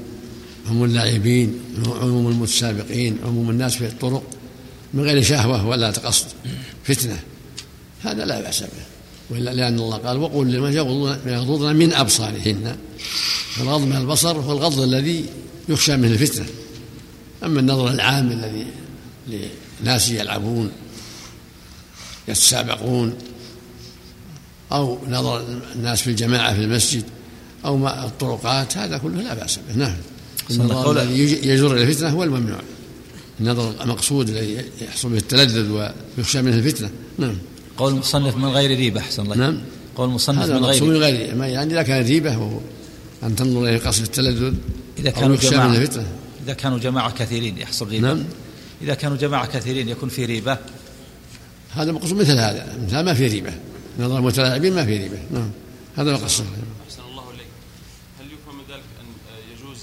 عموم اللاعبين عموم المتسابقين عموم الناس في الطرق من غير شهوة ولا قصد فتنة. هذا لا بأس به. وإلا لأن الله قال وقل لمن يغضضن من أبصارهن. الغض من البصر هو الغض الذي يخشى منه الفتنة. أما النظر العام الذي لناس يلعبون يتسابقون أو نظر الناس في الجماعة في المسجد أو ما الطرقات هذا كله لا بأس به. نعم. النظر الذي يجر إلى الفتنة هو الممنوع. النظر المقصود الذي يحصل به التلذذ ويخشى منه الفتنة. نعم. قول المصنف من غير ريبة أحسن الله نعم. قول المصنف من غير من غير يعني إذا كان ريبة أن تنظر إلى قصد التلذذ إذا كانوا جماعة. إذا كانوا جماعة كثيرين يحصل ريبة. نعم. إذا كانوا جماعة كثيرين يكون في ريبة. هذا مقصود مثل هذا. مثل ما في ريبة. نظر المتلاعبين ما في ريبة. نعم. هذا مقصود أحسن الله إليك. هل يفهم من ذلك أن يجوز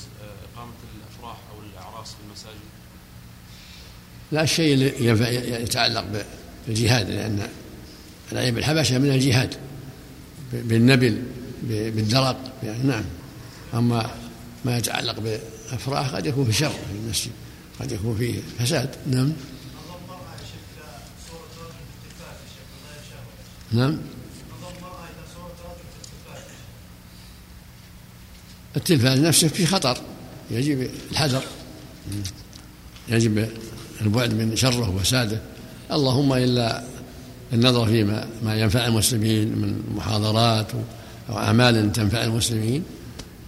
إقامة الأفراح أو الأعراس في المساجد؟ لا الشيء اللي ينفع يتعلق بالجهاد لأن العيب الحبشة من الجهاد بالنبل بالدرق يعني نعم. أما ما يتعلق بأفراح قد يكون في شر في المسجد قد يكون فيه فساد. نعم. نعم. التلفاز نفسه في خطر يجب الحذر. يجب البعد من شره وفساده. اللهم إلا النظر فيما ما ينفع المسلمين من محاضرات أو أعمال تنفع المسلمين.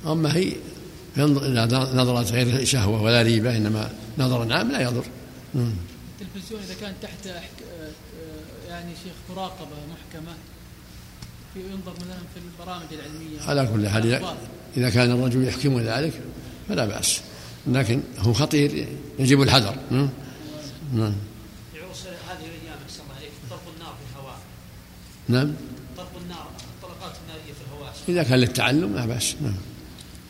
أما هي ينظر إلى نظرات غير شهوة ولا ريبة إنما نظر عام لا يضر. التلفزيون إذا كان تحت يعني شيخ مراقبه محكمة في ينظر مثلا في البرامج العلمية. على كل حال اذا كان الرجل يحكم ذلك فلا بأس. لكن هو خطير يجب الحذر. نعم نعم هذه الأيام احسن الله عليك طلق النار في الهواء نعم. طلق النار الطلقات النارية في الهواء. إذا كان للتعلم لا بأس نعم.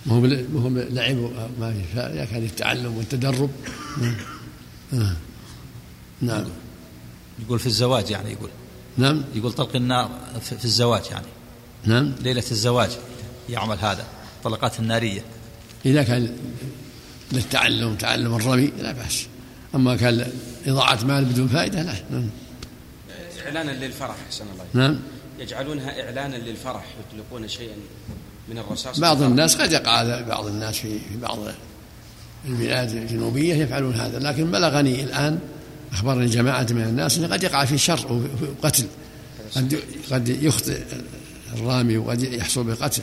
ما هو ما هو لعب ما في إذا كان للتعلم والتدرب نعم. نعم, نعم. يقول في الزواج يعني يقول. نعم. يقول طلق النار في الزواج يعني. نعم. ليلة الزواج يعمل هذا طلقات النارية. إذا كان للتعلم تعلم الرمي لا بأس. أما كان إضاعة مال بدون فائدة لا نعم. إعلانا للفرح أحسن الله نعم. يجعلونها إعلانا للفرح يطلقون شيئا من الرصاص. بعض الناس قد يقع بعض الناس في بعض البلاد الجنوبية يفعلون هذا لكن بلغني الآن أخبرني جماعة من الناس أنه قد يقع في شر وقتل قد قد يخطئ الرامي وقد يحصل بالقتل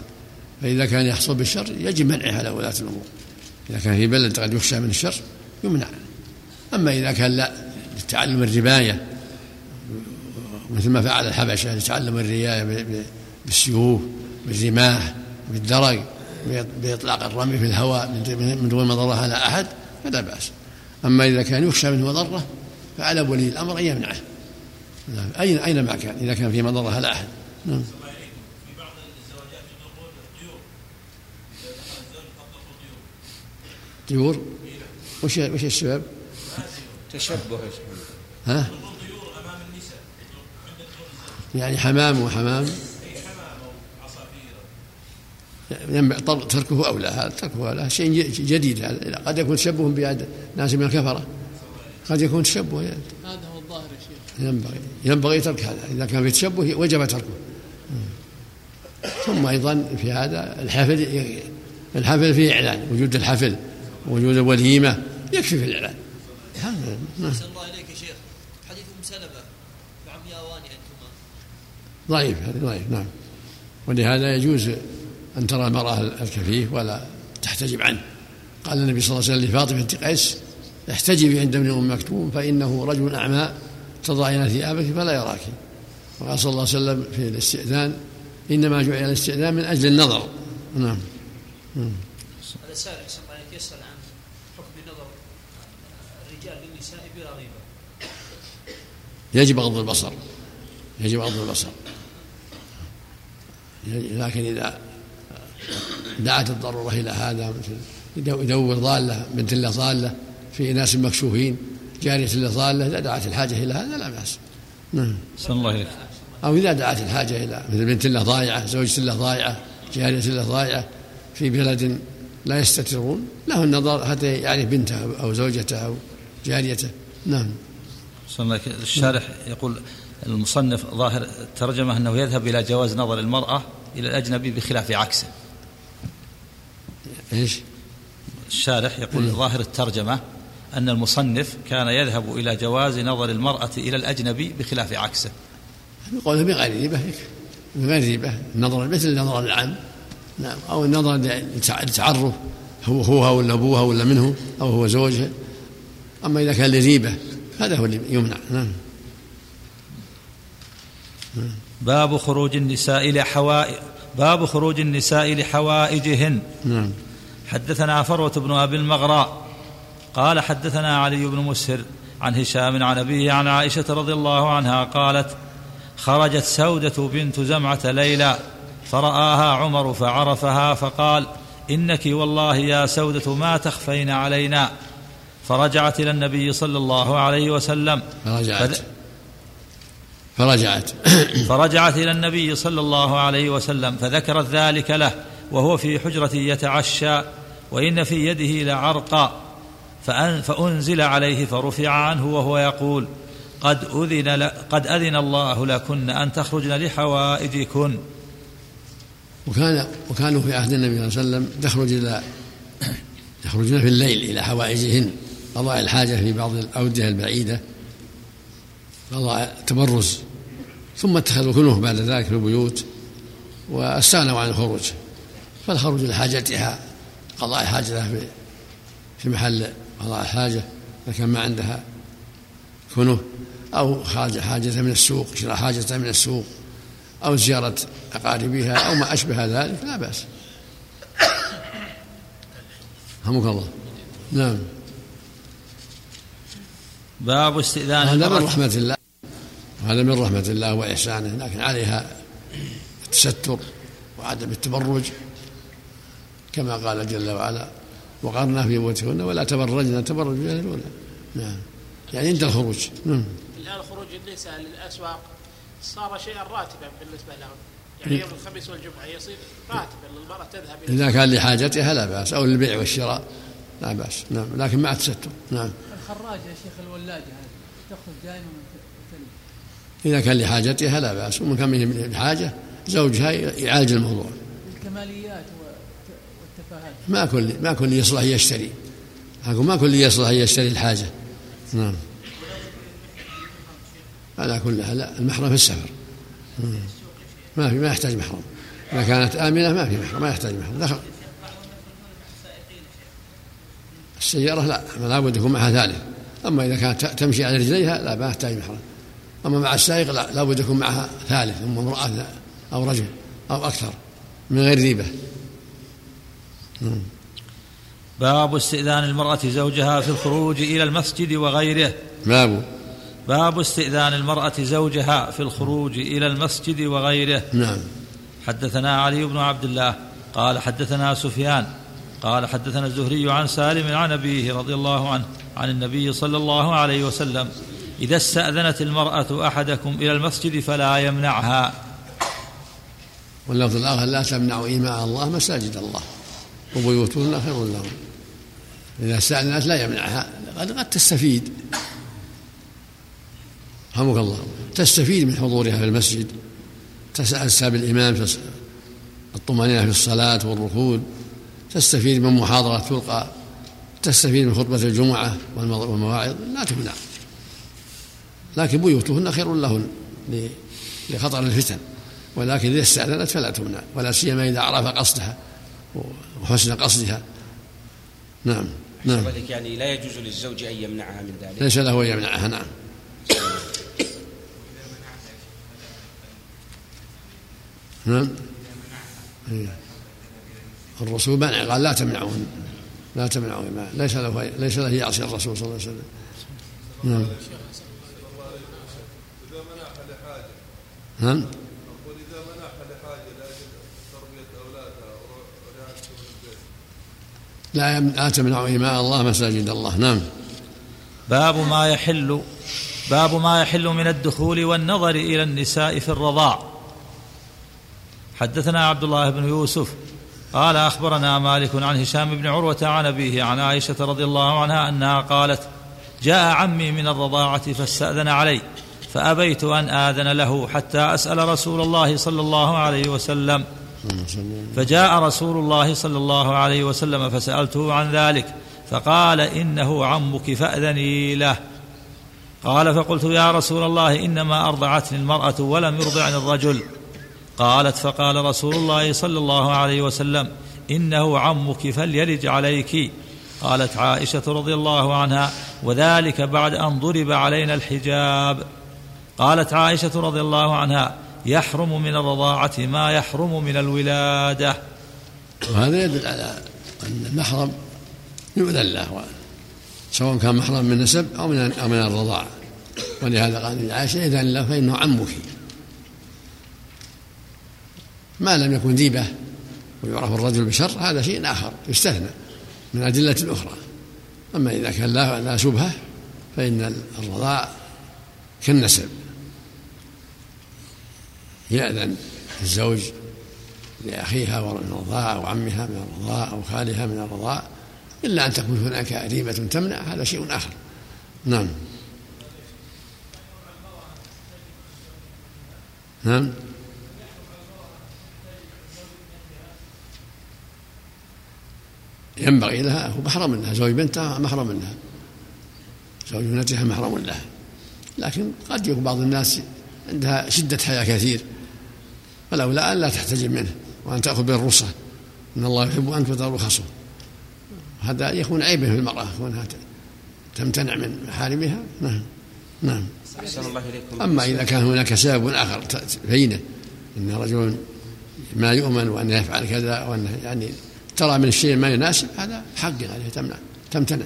فإذا كان يحصل بالشر يجب منعه على ولاة الأمور. إذا كان في بلد قد يخشى من الشر يمنع. أما إذا كان لا لتعلم الرباية مثل ما فعل الحبشة لتعلم الرياية بالسيوف بالرماح بالدرج بإطلاق الرمي في الهواء من دون مضرة على أحد فلا بأس. أما إذا كان يخشى منه مضرة فعلى ولي الأمر أن يمنعه. نعم. أين أينما كان؟ إذا كان في مضرة على أحد. نعم. طيور؟ وش وش السبب؟ تشبه ها؟ يعني حمام وحمام. ينبع تركه أولى هذا تركه أولى شيء جديد هذا. قد يكون تشبه بعد ناس من الكفرة. قد يكون تشبه. هذا هو الظاهر يا شيخ. ينبغي ينبغي ترك هذا. إذا كان في تشبه وجب تركه. ثم أيضا في هذا الحفل الحفل فيه إعلان وجود الحفل وجود الوليمة يكفي في الإعلان. هذا أحسن الله إليك يا شيخ حديث أم سلمة بعمي أواني أنتما ضعيف هذا ضعيف نعم. ولهذا يجوز أن ترى المرأة الكفيف ولا تحتجب عنه. قال النبي صلى الله عليه وسلم لفاطمة بنت قيس احتجبي عند ابن أم مكتوم فإنه رجل أعمى تضعين ثيابك فلا يراك. وقال صلى الله عليه وسلم في الاستئذان إنما جعل الاستئذان من أجل النظر. نعم. هذا سائل أحسن الله يسأل عن حكم النظر الرجال للنساء بلا يجب غض البصر. يجب غض البصر. لكن إذا دعت الضرورة إلى هذا مثل يدور ضالة بنت له ضالة في ناس مكشوفين جارية له ضالة إذا دعت الحاجة إلى هذا لا بأس. نعم. الله عليك أو إذا دعت الحاجة إلى مثل بنت له ضايعة زوجة له ضايعة جارية له ضايعة في بلد لا يستترون له النظر حتى يعرف بنته أو زوجته أو جاريته. نعم. صلى الله عليك الشارح يقول المصنف ظاهر الترجمة أنه يذهب إلى جواز نظر المرأة إلى الأجنبي بخلاف عكسه. إيش؟ الشارح يقول مم. ظاهر الترجمة أن المصنف كان يذهب إلى جواز نظر المرأة إلى الأجنبي بخلاف عكسه. يقول بغير ريبة بغير ريبة النظر مثل النظر العام نعم. أو النظر للتعرف هو هو ولا أبوها ولا منه أو هو زوجها. أما إذا كان لريبة هذا هو اللي يمنع. نعم. باب خروج النساء لحوائج باب خروج النساء لحوائجهن. نعم. حدثنا فروة بن أبي المغراء. قال حدثنا علي بن مسهر عن هشام عن أبيه عن عائشة رضي الله عنها قالت خرجت سودة بنت زمعة ليلى فرآها عمر فعرفها فقال إنك والله يا سودة ما تخفين علينا. فرجعت إلى النبي صلى الله عليه وسلم. فرجعت فرجعت. فرجعت إلى النبي صلى الله عليه وسلم فذكرت ذلك له وهو في حجرة يتعشى وإن في يده لعرقا فأن فأنزل عليه فرفع عنه وهو يقول قد أذن قد أذن الله لكن أن تخرجن لحوائجكن. وكان وكانوا في عهد النبي صلى الله عليه وسلم تخرج إلى يخرجون في الليل إلى حوائجهن قضاء الحاجة في بعض الأودية البعيدة قضاء التبرز ثم اتخذوا كنوه بعد ذلك في البيوت واستغنوا عن الخروج. فالخروج لحاجتها قضاء حاجتها في في محل قضاء الحاجة إذا كان ما عندها كنوه أو خارج حاجتها من السوق شراء حاجتها من السوق أو زيارة أقاربها أو ما أشبه ذلك لا بأس. رحمك الله. نعم. باب استئذان هذا من رحمة الله. هذا من رحمة الله وإحسانه لكن عليها التستر وعدم التبرج كما قال جل وعلا وقرنا في بيوتهن ولا تبرجن تبرج الجاهلية الأولى. نعم. يعني عند الخروج. نعم. الآن خروج النساء للأسواق. صار شيئا راتبا بالنسبة لهم. يعني يوم الخميس والجمعة يصير راتبا للمرأة تذهب إذا كان لحاجتها لا بأس أو للبيع والشراء لا بأس. نعم. لكن مع التستر. نعم. الخراجة يا شيخ الولاجة هذه تخرج دائما وتلي إذا كان لحاجتها لا بأس ومن كان من حاجة زوجها يعالج الموضوع. الكماليات والت- والتفاهات. ما كل ما كل يصلح يشتري. أقول ما كل يصلح يشتري الحاجة. نعم. على كل حال لا المحرم في السفر. ما في ما يحتاج محرم. إذا كانت آمنة ما في محرم ما يحتاج محرم. دخل. السيارة لا لا بد يكون معها ثالث. أما إذا كانت تمشي على رجليها لا ما يحتاج محرم. أما مع السائق لا لا بد يكون معها ثالث أما امرأة أو رجل أو أكثر من غير ريبة مم. باب استئذان المرأة زوجها في الخروج إلى المسجد وغيره. باب. باب استئذان المرأة زوجها في الخروج إلى المسجد وغيره. نعم. حدثنا علي بن عبد الله قال حدثنا سفيان قال حدثنا الزهري عن سالم عن أبيه رضي الله عنه عن النبي صلى الله عليه وسلم إذا استأذنت المرأة أحدكم إلى المسجد فلا يمنعها. واللفظ الآخر لا تمنعوا إيماء الله مساجد الله وبيوتهن خير لهم. إذا استأذنت لا يمنعها. قد قد تستفيد. رحمك الله. تستفيد من حضورها في المسجد. تسأل بالإمام في الطمأنينة في الصلاة والركود. تستفيد من محاضرة تلقى. تستفيد من خطبة الجمعة والمواعظ. لا تمنع. لكن بيوتهن خير لهن لخطر الفتن. ولكن إذا استأذنت فلا تمنع ولا سيما إذا عرف قصدها وحسن قصدها. نعم نعم. يعني لا يجوز للزوج أن يمنعها من ذلك. ليس له أن يمنعها نعم. نعم. إيه. الرسول منع قال لا تمنعون لا تمنعوا ما ليس له ليس له يعصي الرسول صلى الله عليه وسلم. نعم. نعم. إذا منعها لحاجة لا تمنعوا إماء الله مساجد الله. نعم. باب ما يحل باب ما يحل من الدخول والنظر إلى النساء في الرضاع. حدثنا عبد الله بن يوسف قال أخبرنا مالك عن هشام بن عروة عن أبيه عن عائشة رضي الله عنها أنها قالت جاء عمي من الرضاعة فاستأذن علي. فأبيت أن آذن له حتى أسأل رسول الله صلى الله عليه وسلم. فجاء رسول الله صلى الله عليه وسلم فسألته عن ذلك فقال إنه عمك فأذني له. قال فقلت يا رسول الله إنما أرضعتني المرأة ولم يرضعني الرجل. قالت فقال رسول الله صلى الله عليه وسلم إنه عمك فليلج عليك. قالت عائشة رضي الله عنها وذلك بعد أن ضرب علينا الحجاب. قالت عائشة رضي الله عنها يحرم من الرضاعة ما يحرم من الولادة. وهذا يدل على أن المحرم يؤذن له سواء كان محرم من نسب أو من أو من الرضاعة. ولهذا قال عائشة إذا له فإنه عمك. ما لم يكن ذيبه ويعرف الرجل بشر هذا شيء آخر يستثنى من ادله أخرى أما إذا كان لا لا شبهة فإن الرضاع كالنسب. يأذن الزوج لأخيها من الرضاع أو عمها من الرضاع أو خالها من الرضاع إلا أن تكون هناك ريبة تمنع هذا شيء آخر. نعم. نعم. ينبغي لها هو محرم لها زوج بنتها محرم لها زوج ابنتها محرم لها. لكن قد يكون بعض الناس عندها شدة حياة كثير. فلولا أن لا تحتجب منه وأن تأخذ بالرخصة إن الله يحب أن تؤتى رخصه هذا يكون عيبا في المرأة كونها تمتنع من محارمها نعم نعم. الله إليكم. أما إذا كان هناك سبب آخر بينه أن رجل ما يؤمن وأنه يفعل كذا وأنه يعني ترى من الشيء ما يناسب هذا حق عليه تمنع تمتنع.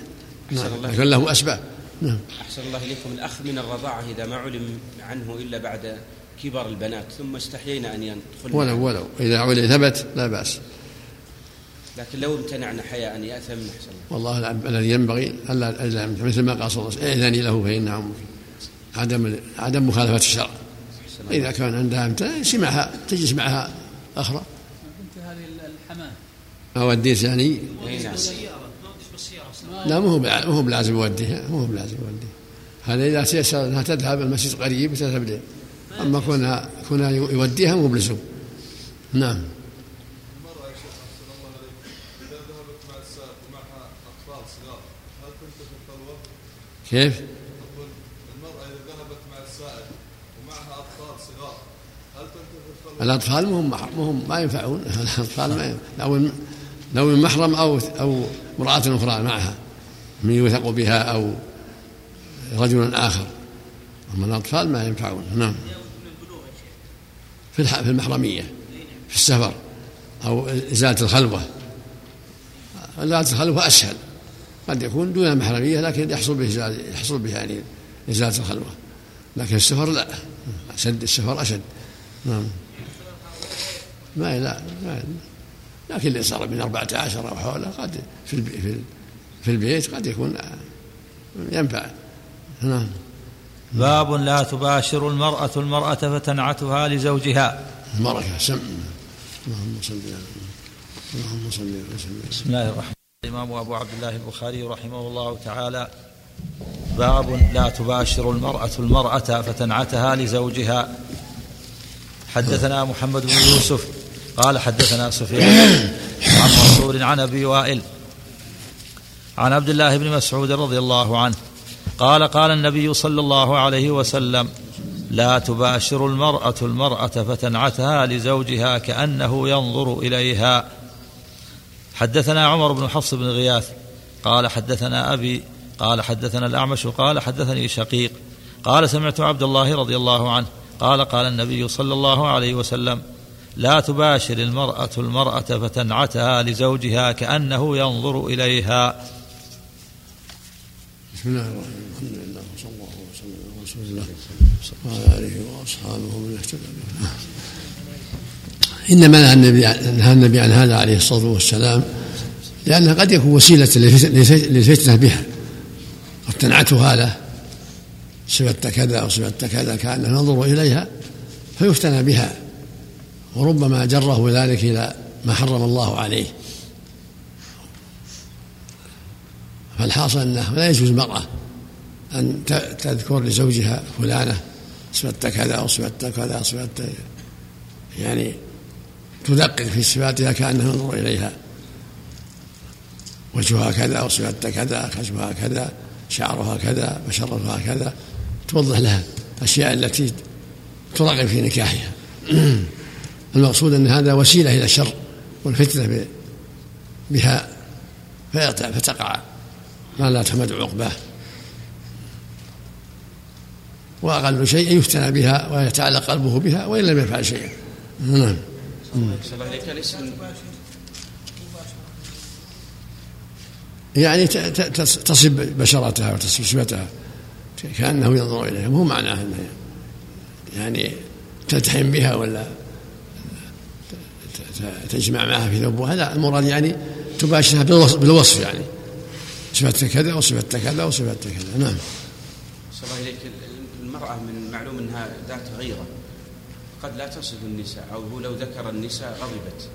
نعم لكن له أسباب. نعم. أحسن الله إليكم. الأخ من الرضاعة إذا ما علم عنه إلا بعد كبر البنات ثم استحيينا أن يدخل ولو ولو. إذا علم ثبت لا بأس. لكن لو امتنعنا حياء أن يأثم أحسن والله الذي ينبغي ألا مثل ما قال صلى الله عليه وسلم إذن له فإن عمك عدم عدم مخالفة الشرع. إذا كان عندها امتناع يسمعها تجلس معها أخرى. بنت هذه الحماه أوديس يعني؟ نعم. لا مو هو بلازم يوديها مو بلازم يوديها. هذا إذا تيسر أنها تذهب المسجد قريب تذهب له أما كونها كونها يوديها مو بلزوم نعم. كيف؟ أقول المرأة إذا ذهبت مع السائل ومعها أطفال صغار هل الخلوة؟ الأطفال مهم مهم ما ينفعون. الأطفال ما لو لو من محرم أو أو امرأة أخرى معها من يوثق بها أو رجل آخر. أما الأطفال ما ينفعون. نعم. في في المحرمية في السفر أو إزالة الخلوة. إزالة الخلوة أسهل. قد يكون دون المحرمية لكن يحصل به يحصل به يعني إزالة الخلوة. لكن السفر لا. أشد السفر أشد. نعم. ما لا ما لكن اللي صار من أربعة عشر أو حوله قد في في البيت قد يكون ينفع. نعم. باب لا تباشر المرأة المرأة فتنعتها لزوجها. بركة سم. اللهم صل على اللهم صل وسلم بسم الله الرحمن الإمام أبو عبد الله البخاري رحمه الله تعالى. باب لا تباشر المرأة المرأة فتنعتها لزوجها. حدثنا محمد بن يوسف. قال حدثنا سفيان عن منصور عن أبي وائل. عن عبد الله بن مسعود رضي الله عنه. قال قال النبي صلى الله عليه وسلم لا تباشر المرأة المرأة فتنعتها لزوجها كأنه ينظر إليها. حدثنا عمر بن حفص بن غياث قال حدثنا أبي قال حدثنا الأعمش قال حدثني شقيق قال سمعت عبد الله رضي الله عنه قال قال النبي صلى الله عليه وسلم لا تباشر المرأة المرأة فتنعتها لزوجها كأنه ينظر إليها. بسم الله الرحمن الرحيم. الحمد لله وصلى الله وسلم على رسول الله وعلى آله وأصحابه من اهتدى إنما نهى النبي نهى النبي عن هذا عليه الصلاة والسلام لأنها قد يكون وسيلة للفتنة بها. قد تنعتها له صفت كذا صفت كذا كأنه ينظر إليها فيفتنى بها. وربما جره ذلك إلى ما حرم الله عليه. فالحاصل أنه لا يجوز المرأة أن تذكر لزوجها فلانة صفت كذا أو صفت كذا صفت يعني تدقق في صفاتها كأنه ينظر إليها. وجهها كذا أو صفت كذا خشمها كذا شعرها كذا بشرتها كذا توضح لها الأشياء التي تراقب في نكاحها. المقصود أن هذا وسيلة إلى الشر والفتنة بها فتقع. ما لا تحمد عقباه. وأقل شيء يفتنى بها ويتعلق قلبه بها وإن لم يفعل شيئا. نعم. يعني تصب بشرتها وتصب صفتها. كأنه ينظر إليها. مو معناه أنه يعني تلتحم بها ولا تجمع معها في ثوبها لا المراد يعني تباشرها بالوصف يعني. صفت كذا وصفت كذا وصفت كذا نعم. الله إليك المرأة من المعلوم أنها ذات غيرة. قد لا تصف النساء أو هو لو ذكر النساء غضبت.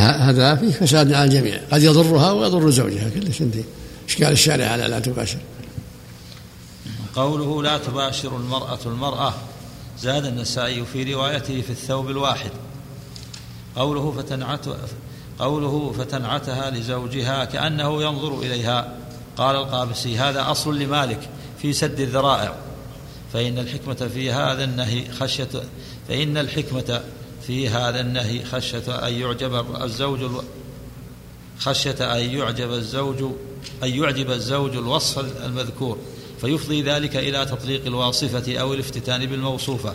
هذا فيه فساد على الجميع. قد يضرها ويضر زوجها. كلش أنت. اشكال الشارع على لا تباشر. قوله لا تباشر المرأة المرأة. زاد النسائي في روايته في الثوب الواحد. قوله فتنعت قوله فتنعتها لزوجها كأنه ينظر إليها. قال القابسي هذا أصل لمالك في سد الذرائع. فإن الحكمة في هذا النهي خشية فإن الحكمة في هذا النهي خشية أن يعجب الزوج خشية أن يعجب الزوج أن يعجب الزوج الوصف المذكور. فيفضي ذلك إلى تطليق الواصفة أو الافتتان بالموصوفة.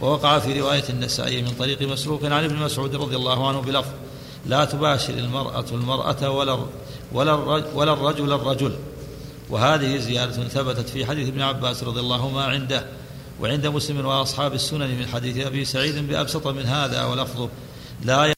ووقع في رواية النسائي من طريق مسروق عن ابن مسعود رضي الله عنه بلفظ لا تباشر المرأة المرأة ولا ولا ولا الرجل الرجل. وهذه زيادة ثبتت في حديث ابن عباس رضي الله عنده وعند مسلم وأصحاب السنن من حديث أبي سعيد بأبسط من هذا ولفظه لا